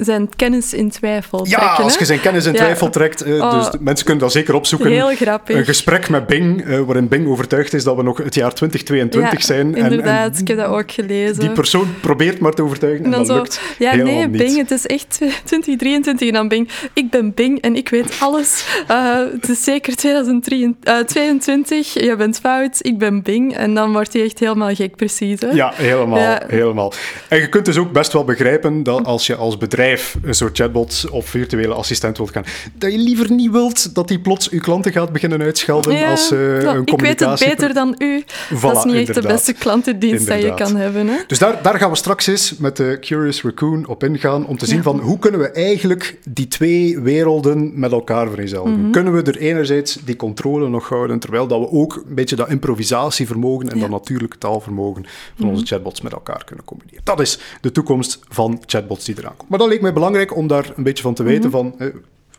zijn kennis in twijfel trekken. Ja, als je zijn kennis in twijfel trekt. Uh, dus mensen kunnen dat zeker opzoeken. Heel grappig. Een gesprek met Bing, uh, waarin Bing overtuigd is dat we nog het jaar 2022 ja, zijn. inderdaad. En, ik heb dat ook gelezen. Die persoon probeert maar te overtuigen en, dan dat lukt Ja, nee, niet. Bing, het is echt 2023 en dan Bing. Ik ben Bing en ik weet alles. Uh, het is zeker 2022, je bent fout, ik ben Bing. En dan wordt hij echt helemaal gek, precies. Hè? Ja, helemaal, helemaal. En je kunt dus ook best wel begrijpen dat als je als bedrijf een soort chatbot of virtuele assistent wilt gaan, dat je liever niet wilt dat die plots uw klanten gaat beginnen uitschelden als uh, een communicatie. Ik weet het beter dan u. dat is niet echt de beste klantendienst dat je kan hebben. Hè? Dus daar, daar gaan we straks eens met de Curious Raccoon op ingaan, om te zien van hoe kunnen we eigenlijk die twee werelden met elkaar vereenzelvigen. Mhm. Kunnen we er enerzijds die controle nog houden, terwijl dat we ook een beetje dat improvisatievermogen en dat natuurlijke taalvermogen van onze mhm. chatbots met elkaar kunnen combineren. Dat is de toekomst van chatbots die eraan komt. Maar dat leek mij belangrijk om daar een beetje van te weten mhm. van...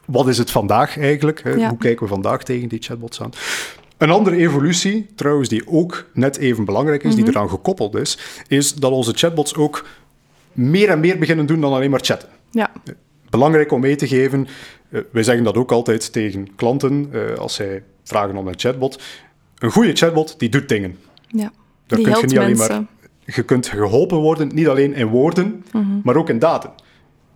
wat is het vandaag eigenlijk? Hoe kijken we vandaag tegen die chatbots aan? Een andere evolutie, trouwens, die ook net even belangrijk is, die mhm. eraan gekoppeld is, is dat onze chatbots ook meer en meer beginnen doen dan alleen maar chatten. Ja. Belangrijk om mee te geven, uh, wij zeggen dat ook altijd tegen klanten uh, als zij vragen om een chatbot. Een goede chatbot, die doet dingen. Ja, Daar die kun je niet alleen maar... Je kunt geholpen worden, niet alleen in woorden, mhm. maar ook in daden.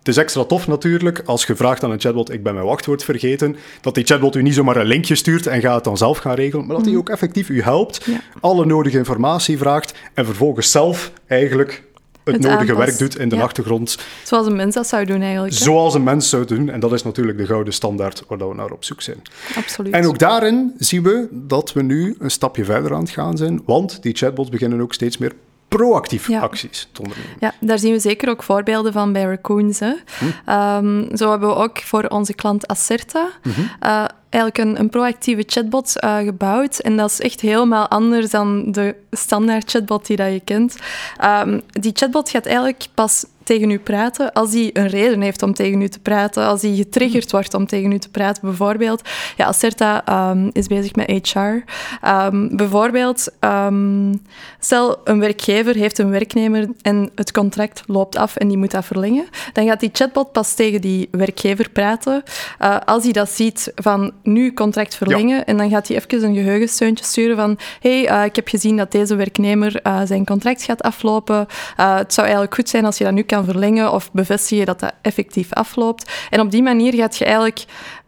Het is extra tof natuurlijk als je vraagt aan een chatbot, ik ben mijn wachtwoord vergeten, dat die chatbot u niet zomaar een linkje stuurt en gaat het dan zelf gaan regelen, maar dat hij ook effectief u helpt, alle nodige informatie vraagt en vervolgens zelf eigenlijk het, nodige werk doet in de achtergrond. Zoals een mens dat zou doen eigenlijk. Zoals een mens zou doen. En dat is natuurlijk de gouden standaard waar we naar op zoek zijn. Absoluut. En ook daarin zien we dat we nu een stapje verder aan het gaan zijn. Want die chatbots beginnen ook steeds meer proactief acties te ondernemen. Ja, daar zien we zeker ook voorbeelden van bij Raccoons. Hè. Hm. Ehm, zo hebben we ook voor onze klant Acerta mhm. eh, eigenlijk een, een proactieve chatbot uh, gebouwd. En dat is echt helemaal anders dan de standaard chatbot die dat je kent. Um, die chatbot gaat eigenlijk pas tegen u praten als hij een reden heeft om tegen u te praten, als hij getriggerd wordt om tegen u te praten. Bijvoorbeeld, ja, Acerta um, is bezig met HR. Um, bijvoorbeeld, um, stel een werkgever heeft een werknemer en het contract loopt af en die moet dat verlengen. Dan gaat die chatbot pas tegen die werkgever praten uh, als hij dat ziet van nu contract verlengen. En dan gaat hij even een geheugensteuntje sturen van hey, uh, ik heb gezien dat deze werknemer uh, zijn contract gaat aflopen. het zou eigenlijk goed zijn als je dat nu kan verlengen of bevestigen dat dat effectief afloopt. En op die manier gaat je eigenlijk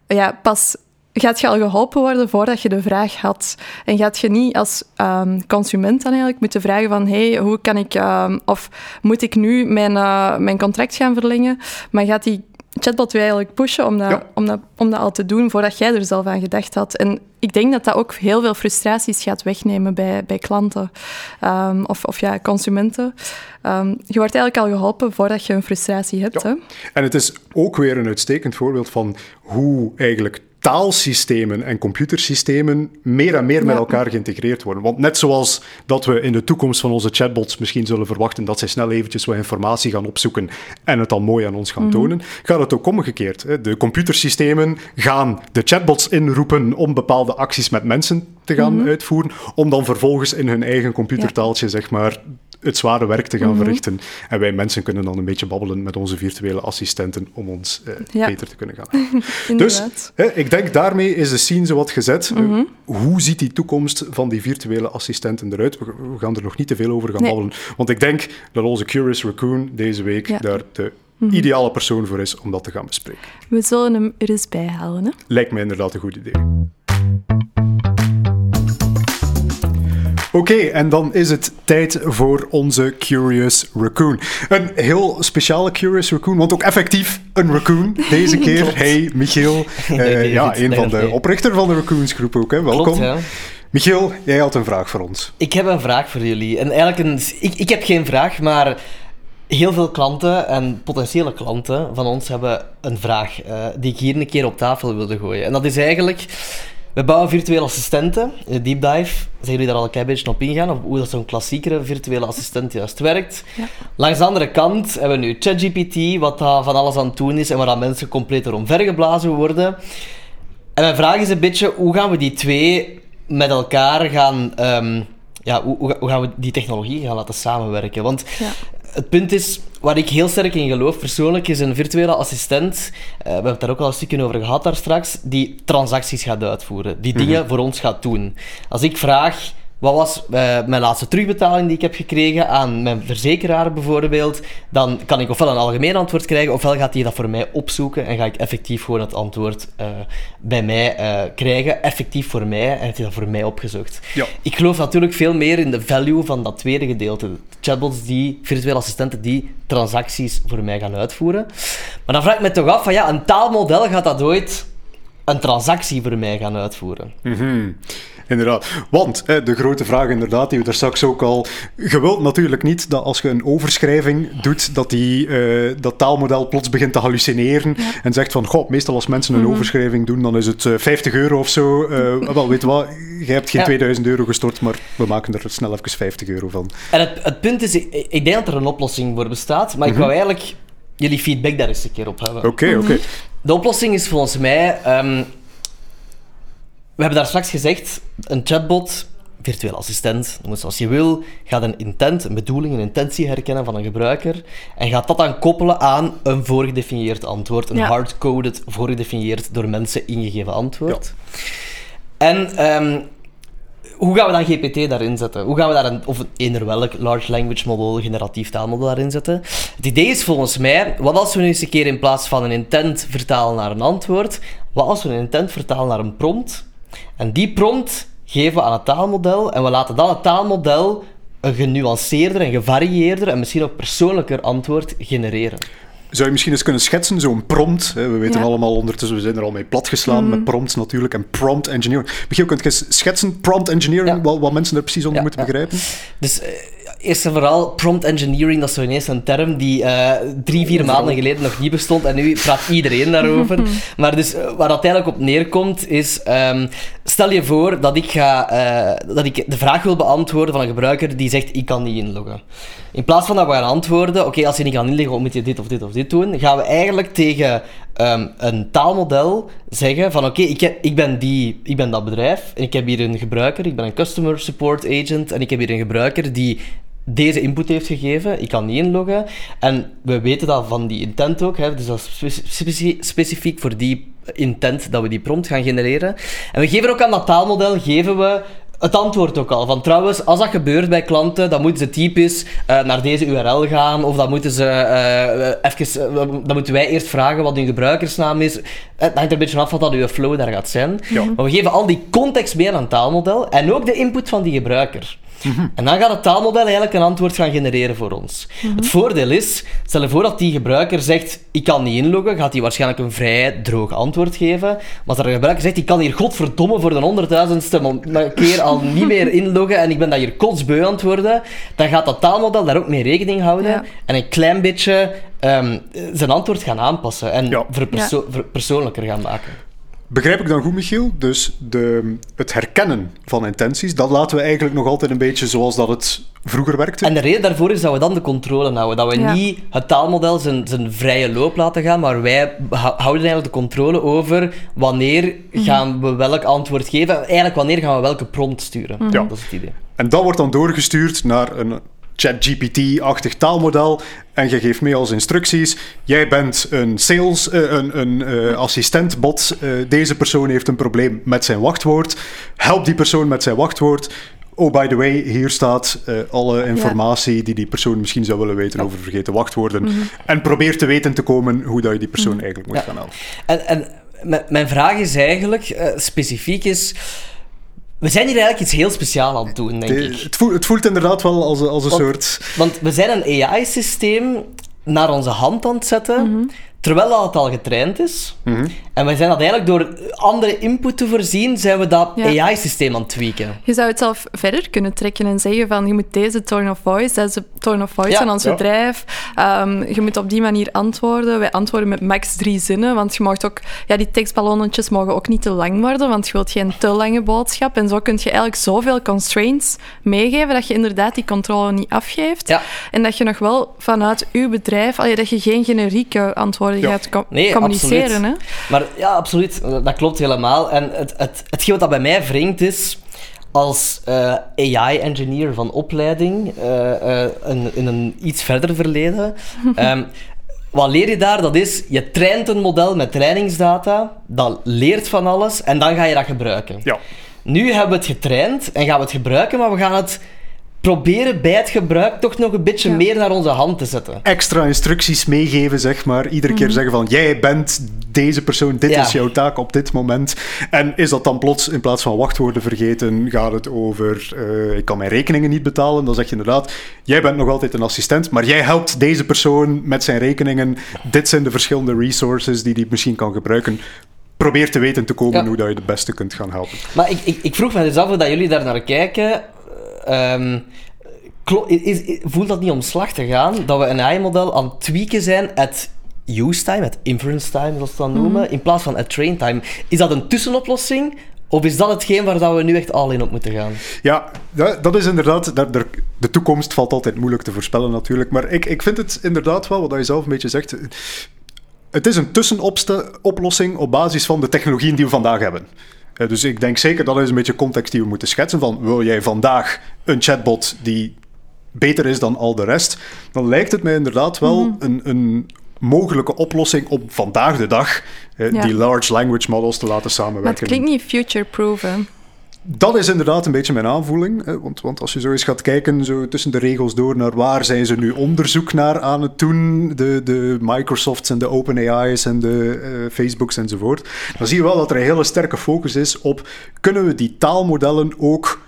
ja, pas gaat je al geholpen worden voordat je de vraag had. En gaat je niet als um, consument dan eigenlijk moeten vragen van hey, hoe kan ik, um, of moet ik nu mijn, uh, mijn contract gaan verlengen? Maar gaat die chatbot wil eigenlijk pushen om dat, om, dat, om dat al te doen voordat jij er zelf aan gedacht had. En ik denk dat dat ook heel veel frustraties gaat wegnemen bij, bij klanten um, of, of ja, consumenten. Um, je wordt eigenlijk al geholpen voordat je een frustratie hebt. Hè? En het is ook weer een uitstekend voorbeeld van hoe eigenlijk taalsystemen en computersystemen meer en meer met elkaar geïntegreerd worden. Want net zoals dat we in de toekomst van onze chatbots misschien zullen verwachten dat zij snel eventjes wat informatie gaan opzoeken en het dan mooi aan ons gaan mhm. tonen, gaat het ook omgekeerd. De computersystemen gaan de chatbots inroepen om bepaalde acties met mensen te gaan mhm. uitvoeren, om dan vervolgens in hun eigen computertaaltje, zeg maar, het zware werk te gaan mhm. verrichten. En wij mensen kunnen dan een beetje babbelen met onze virtuele assistenten om ons eh, beter te kunnen gaan dus hè, ik denk daarmee is de scene zo wat gezet. Eh, mhm. hoe ziet die toekomst van die virtuele assistenten eruit? We, gaan er nog niet te veel over gaan babbelen. Want ik denk dat onze Curious Raccoon deze week daar de mhm. ideale persoon voor is om dat te gaan bespreken. We zullen hem er eens bij halen. Hè? Lijkt mij inderdaad een goed idee. Oké, en dan is het tijd voor onze Curious Raccoon. Een heel speciale Curious Raccoon, want ook effectief een raccoon deze keer. hey, Michiel. Uh, ja, een van de oprichter van de Raccoons groep ook. Hè. Welkom. Klopt, Michiel, jij had een vraag voor ons. Ik heb een vraag voor jullie. En eigenlijk een, ik, ik heb geen vraag, maar heel veel klanten en potentiële klanten van ons hebben een vraag uh, die ik hier een keer op tafel wilde gooien. En dat is eigenlijk we bouwen virtuele assistenten. In de deep dive zijn jullie daar al een beetje op ingaan, op hoe dat zo'n klassiekere virtuele assistent juist werkt. Ja. Langs de andere kant hebben we nu ChatGPT, wat daar van alles aan het doen is en waar mensen compleet door omvergeblazen worden. En mijn vraag is een beetje, hoe gaan we die twee met elkaar gaan... Um, ja, hoe, hoe, gaan we die technologie gaan laten samenwerken? Want ja het punt is, waar ik heel sterk in geloof persoonlijk, is een virtuele assistent, uh, we hebben het daar ook al een stukje over gehad daar straks, die transacties gaat uitvoeren, die dingen mhm. voor ons gaat doen. Als ik vraag, wat was uh, mijn laatste terugbetaling die ik heb gekregen aan mijn verzekeraar bijvoorbeeld? Dan kan ik ofwel een algemeen antwoord krijgen, ofwel gaat hij dat voor mij opzoeken en ga ik effectief gewoon het antwoord uh, bij mij uh, krijgen, effectief voor mij, en heeft hij dat voor mij opgezocht. Ja. Ik geloof natuurlijk veel meer in de value van dat tweede gedeelte. Chatbots die, virtuele assistenten die transacties voor mij gaan uitvoeren. Maar dan vraag ik me toch af van ja, een taalmodel gaat dat ooit een transactie voor mij gaan uitvoeren. Mm Inderdaad. Want hè, de grote vraag, inderdaad, die we daar straks ook al. Je wilt natuurlijk niet dat als je een overschrijving doet, dat die, uh, dat taalmodel plots begint te hallucineren en zegt van, goh, meestal als mensen een mm overschrijving doen, dan is het uh, eh, 50 euro of zo. Uh, wel, weet wat, je hebt geen 2000 euro gestort, maar we maken er snel even 50 euro van. En het, het punt is, ik, ik, denk dat er een oplossing voor bestaat, maar ik mhm. wou eigenlijk jullie feedback daar eens een keer op hebben. Oké, oké. Mhm. De oplossing is volgens mij... Um, we hebben daar straks gezegd, een chatbot, virtueel assistent, noem het zoals je wil, gaat een intent, een bedoeling, een intentie herkennen van een gebruiker en gaat dat dan koppelen aan een voorgedefinieerd antwoord, een hardcoded, voorgedefinieerd door mensen ingegeven antwoord. En um, hoe gaan we dan GPT daarin zetten? Hoe gaan we daar een, of eender welk large language model, generatief taalmodel daarin zetten? Het idee is volgens mij, wat als we nu eens een keer in plaats van een intent vertalen naar een antwoord, wat als we een intent vertalen naar een prompt? En die prompt geven we aan het taalmodel en we laten dan het taalmodel een genuanceerder en gevarieerder en misschien ook persoonlijker antwoord genereren. Zou je misschien eens kunnen schetsen, zo'n prompt? We weten allemaal ondertussen, we zijn er al mee platgeslaan mm. met prompts natuurlijk. En prompt engineering. Michiel, kunt je schetsen, prompt engineering, wat, wat, mensen er precies onder moeten begrijpen? Dus... Eerst en vooral, prompt engineering, dat is zo ineens een term die uh, drie, vier maanden geleden nog niet bestond en nu praat iedereen daarover. maar dus, uh, waar dat eigenlijk op neerkomt, is... Um, stel je voor dat ik, ga, uh, dat ik de vraag wil beantwoorden van een gebruiker die zegt, ik kan niet inloggen. In plaats van dat we gaan antwoorden, oké, als je niet kan inleggen, moet je dit of dit of dit doen, gaan we eigenlijk tegen um, een taalmodel zeggen van oké, ik, ik, ben die, ik ben dat bedrijf en ik heb hier een gebruiker, ik ben een customer support agent en ik heb hier een gebruiker die deze input heeft gegeven, ik kan niet inloggen. En we weten dat van die intent ook, hè, dus dat is specifiek voor die intent dat we die prompt gaan genereren. En we geven ook aan dat taalmodel, geven we het antwoord ook al. Van trouwens, als dat gebeurt bij klanten, dan moeten ze typisch uh, naar deze URL gaan. Of dan moeten ze uh, even, uh, dan moeten wij eerst vragen wat hun gebruikersnaam is. Dat hangt er een beetje af wat dat uw flow daar gaat zijn. Maar we geven al die context mee aan het taalmodel. En ook de input van die gebruiker. Mhm. En dan gaat het taalmodel eigenlijk een antwoord gaan genereren voor ons. Mhm. Het voordeel is, stel je voor dat die gebruiker zegt, ik kan niet inloggen, gaat hij waarschijnlijk een vrij droog antwoord geven. Maar als een gebruiker zegt, ik kan hier godverdomme voor de honderdduizendste keer al niet meer inloggen en ik ben dat hier kotsbeu aan het worden, dan gaat dat taalmodel daar ook mee rekening houden en een klein beetje ehm, zijn antwoord gaan aanpassen en ja. persoonlijker gaan maken. Begrijp ik dan goed, Michiel? Dus de, het herkennen van intenties, dat laten we eigenlijk nog altijd een beetje zoals dat het vroeger werkte. En de reden daarvoor is dat we dan de controle houden. Dat we niet het taalmodel zijn, zijn vrije loop laten gaan, maar wij houden eigenlijk de controle over wanneer mhm. gaan we welk antwoord geven. Eigenlijk wanneer gaan we welke prompt sturen. Ja. Dat is het idee. En dat wordt dan doorgestuurd naar een ChatGPT-achtig taalmodel. En je geeft mee als instructies. Jij bent een sales, uh, een, een uh, assistentbot. Uh, deze persoon heeft een probleem met zijn wachtwoord. Help die persoon met zijn wachtwoord. Oh, by the way, hier staat alle informatie die die persoon misschien zou willen weten over vergeten wachtwoorden. Mhm. En probeer te weten te komen hoe dat je die persoon mhm. eigenlijk moet gaan helpen. En, en mijn vraag is eigenlijk, specifiek is... We zijn hier eigenlijk iets heel speciaals aan het doen, denk ik. Het voelt, het voelt inderdaad wel als, als een soort... Want we zijn een AI-systeem naar onze hand aan het zetten, mhm. Terwijl het al getraind is. Mhm. En we zijn dat eigenlijk door andere input te voorzien, zijn we dat AI-systeem aan het tweaken. Je zou het zelf verder kunnen trekken en zeggen van je moet deze tone of voice, deze tone of voice van ons bedrijf, um, je moet op die manier antwoorden. Wij antwoorden met max drie zinnen, want je mag ook, ja, die tekstballonnetjes mogen ook niet te lang worden, want je wilt geen te lange boodschap. En zo kun je eigenlijk zoveel constraints meegeven dat je inderdaad die controle niet afgeeft. En dat je nog wel vanuit je bedrijf, allee, dat je geen generieke antwoorden gaat communiceren. Hè? Maar ja, absoluut. Dat klopt helemaal. En het, het, hetgeen wat dat bij mij wringt is als uh, eh, AI-engineer van opleiding uh, in een iets verder verleden. um, wat leer je daar? Dat is, je traint een model met trainingsdata, dat leert van alles en dan ga je dat gebruiken. Ja. Nu hebben we het getraind en gaan we het gebruiken, maar we gaan het proberen bij het gebruik toch nog een beetje meer naar onze hand te zetten. Extra instructies meegeven, zeg maar. Iedere keer mhm. zeggen van, jij bent deze persoon, dit is jouw taak op dit moment. En is dat dan plots, in plaats van wachtwoorden vergeten, gaat het over, uh, ik kan mijn rekeningen niet betalen. Dan zeg je inderdaad, jij bent nog altijd een assistent, maar jij helpt deze persoon met zijn rekeningen. Dit zijn de verschillende resources die hij misschien kan gebruiken probeer te weten te komen hoe dat je de beste kunt gaan helpen. Maar ik, ik, ik vroeg me dus af dat jullie daar naar kijken. Um, voelt dat niet om slag te gaan dat we een AI-model aan het tweaken zijn at use time, at inference time, zoals we dat noemen, mhm. in plaats van at train time? Is dat een tussenoplossing? Of is dat hetgeen waar dat we nu echt al in op moeten gaan? Ja, dat is inderdaad... De toekomst valt altijd moeilijk te voorspellen natuurlijk. Maar ik, ik vind het inderdaad wel, wat je zelf een beetje zegt... Het is een tussenoplossing op basis van de technologieën die we vandaag hebben. Eh, dus ik denk zeker dat is een beetje context die we moeten schetsen. Van wil jij vandaag een chatbot die beter is dan al de rest, dan lijkt het mij inderdaad wel mhm. een, een mogelijke oplossing op vandaag de dag, die large language models te laten samenwerken. Maar het klinkt niet future-proof, dat is inderdaad een beetje mijn aanvoeling. Want, want als je zo eens gaat kijken, zo tussen de regels door, naar waar zijn ze nu onderzoek naar aan het doen, de, de Microsofts en de OpenAI's en de uh, Facebooks enzovoort, dan zie je wel dat er een hele sterke focus is op, kunnen we die taalmodellen ook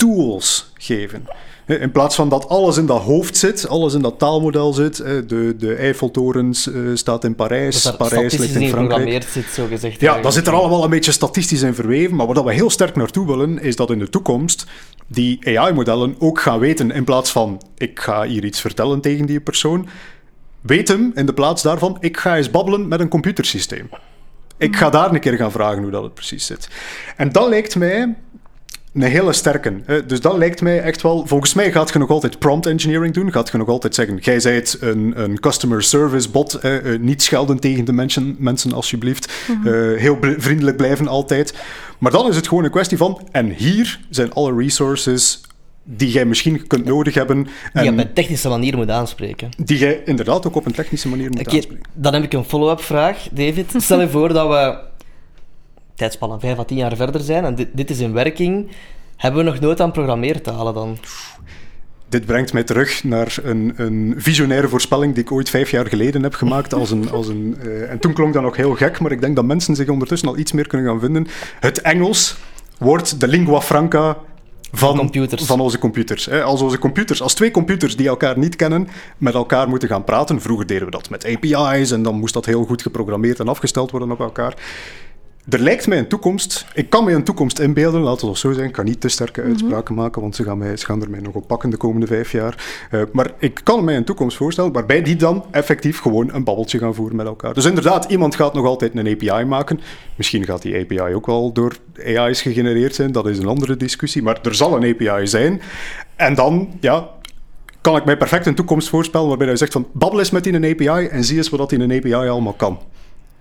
tools geven? In plaats van dat alles in dat hoofd zit, alles in dat taalmodel zit. De, de Eiffeltorens uh, staat in Parijs, dat Parijs ligt in Frankrijk. zit, zo gezegd. Ja, dat zit er allemaal een beetje statistisch in verweven. Maar wat we heel sterk naartoe willen, is dat in de toekomst die AI-modellen ook gaan weten, in plaats van ik ga hier iets vertellen tegen die persoon, weet hem in de plaats daarvan, ik ga eens babbelen met een computersysteem. Ik ga daar een keer gaan vragen hoe dat het precies zit. En dat lijkt mij een hele sterke. Dus dat lijkt mij echt wel... Volgens mij gaat je nog altijd prompt engineering doen. Gaat je nog altijd zeggen, jij zijt een, een customer service bot. Eh, niet schelden tegen de mensen, mensen alsjeblieft. Mhm. Eh, heel vriendelijk blijven altijd. Maar dan is het gewoon een kwestie van... En hier zijn alle resources die jij misschien kunt nodig hebben. Die je op een technische manier moet aanspreken. Die jij inderdaad ook op een technische manier moet aanspreken. Dan heb ik een follow-up vraag, David. Stel je voor dat we tijdspannen 5 à 10 jaar verder zijn en dit, dit is in werking, hebben we nog nooit aan programmeertalen dan? Dit brengt mij terug naar een, een, visionaire voorspelling die ik ooit vijf jaar geleden heb gemaakt. Als een, als een, uh, en toen klonk dat nog heel gek, maar ik denk dat mensen zich ondertussen al iets meer kunnen gaan vinden. Het Engels wordt de lingua franca van, van onze computers. Als onze computers, als twee computers die elkaar niet kennen, met elkaar moeten gaan praten. Vroeger deden we dat met API's en dan moest dat heel goed geprogrammeerd en afgesteld worden op elkaar er lijkt mij een toekomst. Ik kan mij een toekomst inbeelden, laten we het zo zijn. Ik kan niet te sterke mhm. uitspraken maken, want ze gaan, mij, ze gaan er mij nog op pakken de komende vijf jaar. Uh, maar ik kan mij een toekomst voorstellen waarbij die dan effectief gewoon een babbeltje gaan voeren met elkaar. Dus inderdaad, iemand gaat nog altijd een API maken. Misschien gaat die API ook wel door AI's gegenereerd zijn, dat is een andere discussie. Maar er zal een API zijn. En dan, ja, kan ik mij perfect een toekomst voorspellen waarbij hij zegt van babbel eens met die een API en zie eens wat in een API allemaal kan.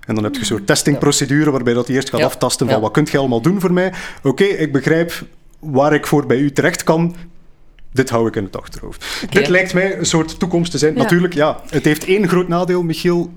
En dan heb je een soort testingprocedure waarbij dat hij eerst gaat aftasten van wat kunt je allemaal doen voor mij. Oké, ik begrijp waar ik voor bij u terecht kan. Dit hou ik in het achterhoofd. Dit lijkt mij een soort toekomst te zijn. Natuurlijk, ja, het heeft één groot nadeel, Michiel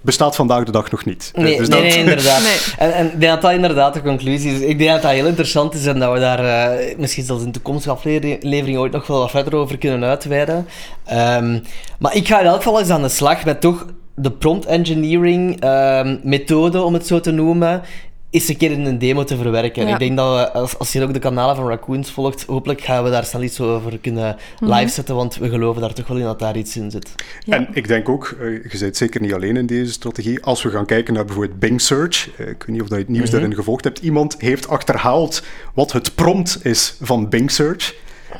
bestaat vandaag de dag nog niet. Nee, dus nee, nee inderdaad. En, en ik denk dat dat inderdaad de conclusie is. Ik denk dat dat heel interessant is en dat we daar uh, misschien zelfs in de toekomstige aflevering ooit nog wel wat verder over kunnen uitweiden. Um, maar ik ga in elk geval eens aan de slag met toch de prompt engineering um, methode, om het zo te noemen, is een keer in een demo te verwerken. Ik denk dat we, als, als je ook de kanalen van Raccoons volgt, hopelijk gaan we daar snel iets over kunnen mhm. live zetten, want we geloven daar toch wel in dat daar iets in zit. En ik denk ook, uh, je bent zeker niet alleen in deze strategie, als we gaan kijken naar bijvoorbeeld Bing Search, uh, ik weet niet of je het nieuws mhm. daarin gevolgd hebt, iemand heeft achterhaald wat het prompt is van Bing Search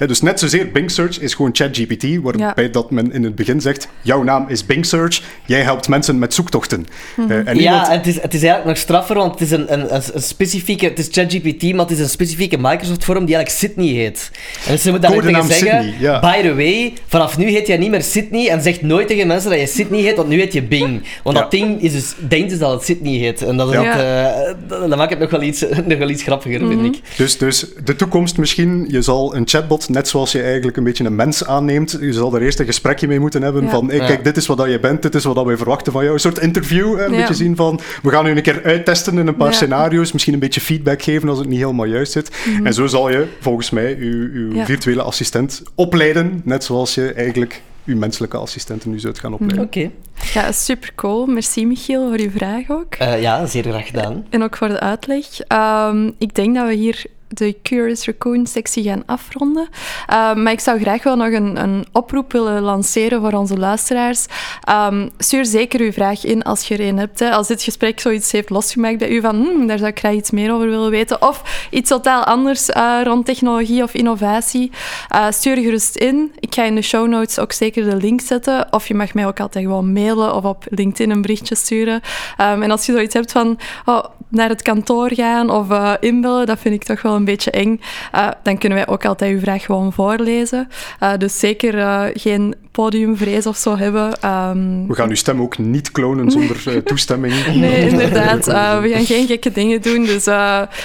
dus net zozeer Bing Search is gewoon ChatGPT, waarbij dat men in het begin zegt: jouw naam is Bing Search, jij helpt mensen met zoektochten. Mhm. Eh, en ja, het, is, het is eigenlijk nog straffer, want het is een, een, een specifieke, het is ChatGPT, maar het is een specifieke Microsoft-vorm die eigenlijk Sydney heet. En dus ze moeten daar tegen zeggen: Sydney, by the way, vanaf nu heet jij niet meer Sydney en zeg nooit tegen mensen dat je Sydney heet, want nu heet je Bing. Want dat ding is dus, denkt dus dat het Sydney heet. En dat, het, uh, dat maakt het nog wel iets, nog wel iets grappiger, vind mhm. ik. Dus, dus de toekomst misschien, je zal een chatbot net zoals je eigenlijk een beetje een mens aanneemt. Je zal er eerst een gesprekje mee moeten hebben van, hey, kijk, dit is wat je bent, dit is wat wij verwachten van jou. Een soort interview, een beetje zien van, we gaan nu een keer uittesten in een paar scenario's, misschien een beetje feedback geven als het niet helemaal juist zit. Mhm. En zo zal je, volgens mij, je, virtuele assistent opleiden, net zoals je eigenlijk uw menselijke assistenten nu zult gaan opleiden. Oké. Ja, super cool. Merci Michiel voor uw vraag ook. Uh, ja, zeer graag gedaan. En ook voor de uitleg. Um, ik denk dat we hier de Curious Raccoon sectie gaan afronden. Um, maar ik zou graag wel nog een, een, oproep willen lanceren voor onze luisteraars. Um, stuur zeker uw vraag in als je er een hebt. Hè. Als dit gesprek zoiets heeft losgemaakt bij u van hm, daar zou ik graag iets meer over willen weten. Of iets totaal anders uh, rond technologie of innovatie. Uh, stuur gerust in. Ik ga in de show notes ook zeker de link zetten. Of je mag mij ook altijd gewoon mailen of op LinkedIn een berichtje sturen. Um, en als je zoiets hebt van oh, naar het kantoor gaan of uh, inbellen, dat vind ik toch wel een beetje eng, uh, dan kunnen wij ook altijd uw vraag gewoon voorlezen. Uh, dus zeker uh, geen podiumvrees of zo hebben. Um... We gaan uw stem ook niet klonen zonder toestemming. nee, inderdaad. we gaan geen gekke dingen doen, dus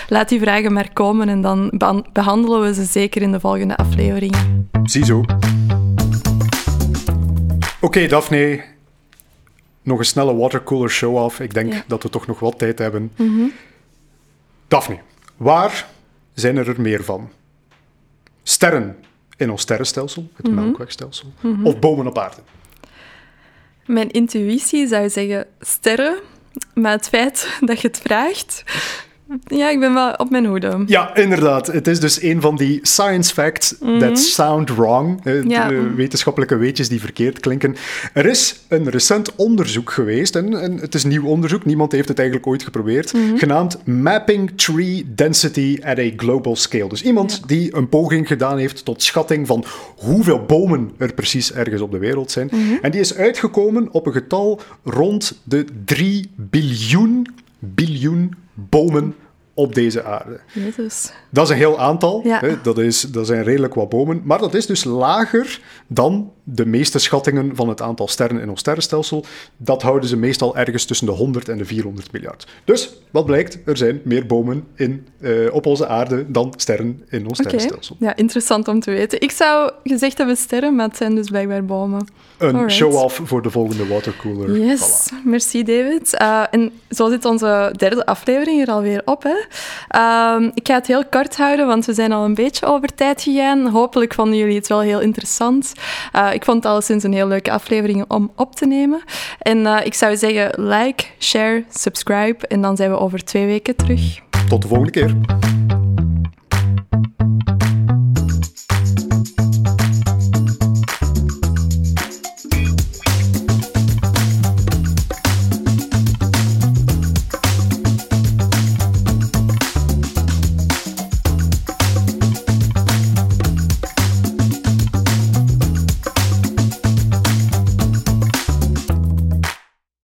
laat die vragen maar komen en dan behandelen we ze zeker in de volgende aflevering. Ziezo. Oké, okay, Daphne. Nog een snelle watercooler show-off. Ik denk dat we toch nog wat tijd hebben. Mm -hmm. Daphne, waar zijn er er meer van? Sterren in ons sterrenstelsel, het Mhm. Melkwegstelsel, of bomen op aarde? Mijn intuïtie zou zeggen sterren, maar het feit dat je het vraagt, ja, ik ben wel op mijn hoede. Ja, inderdaad. Het is dus een van die science facts that sound wrong. Mhm. Ja. de wetenschappelijke weetjes die verkeerd klinken. Er is een recent onderzoek geweest, en, en het is nieuw onderzoek, niemand heeft het eigenlijk ooit geprobeerd, Mhm. genaamd Mapping Tree Density at a Global Scale. Dus iemand die een poging gedaan heeft tot schatting van hoeveel bomen er precies ergens op de wereld zijn. Mhm. En die is uitgekomen op een getal rond de 3 biljoen, biljoen bomen op deze aarde. Dat is een heel aantal. Ja. Hè? Dat, is, dat zijn redelijk wat bomen. Maar dat is dus lager dan de meeste schattingen van het aantal sterren in ons sterrenstelsel. Dat houden ze meestal ergens tussen de 100 en de 400 miljard. Dus wat blijkt? Er zijn meer bomen in, eh, op onze aarde dan sterren in ons Oké, sterrenstelsel. ja, interessant om te weten. Ik zou gezegd hebben sterren, maar het zijn dus blijkbaar bomen. Een show-off voor de volgende watercooler. Yes, Voilà. merci David. Uh, en zo zit onze derde aflevering er alweer op. Hè. Ehm, ik ga het heel kort houden, want we zijn al een beetje over tijd gegaan. Hopelijk vonden jullie het wel heel interessant. Uh, ik vond het alleszins een heel leuke aflevering om op te nemen. En uh, ik zou zeggen, like, share, subscribe. En dan zijn we over twee weken terug. Tot de volgende keer.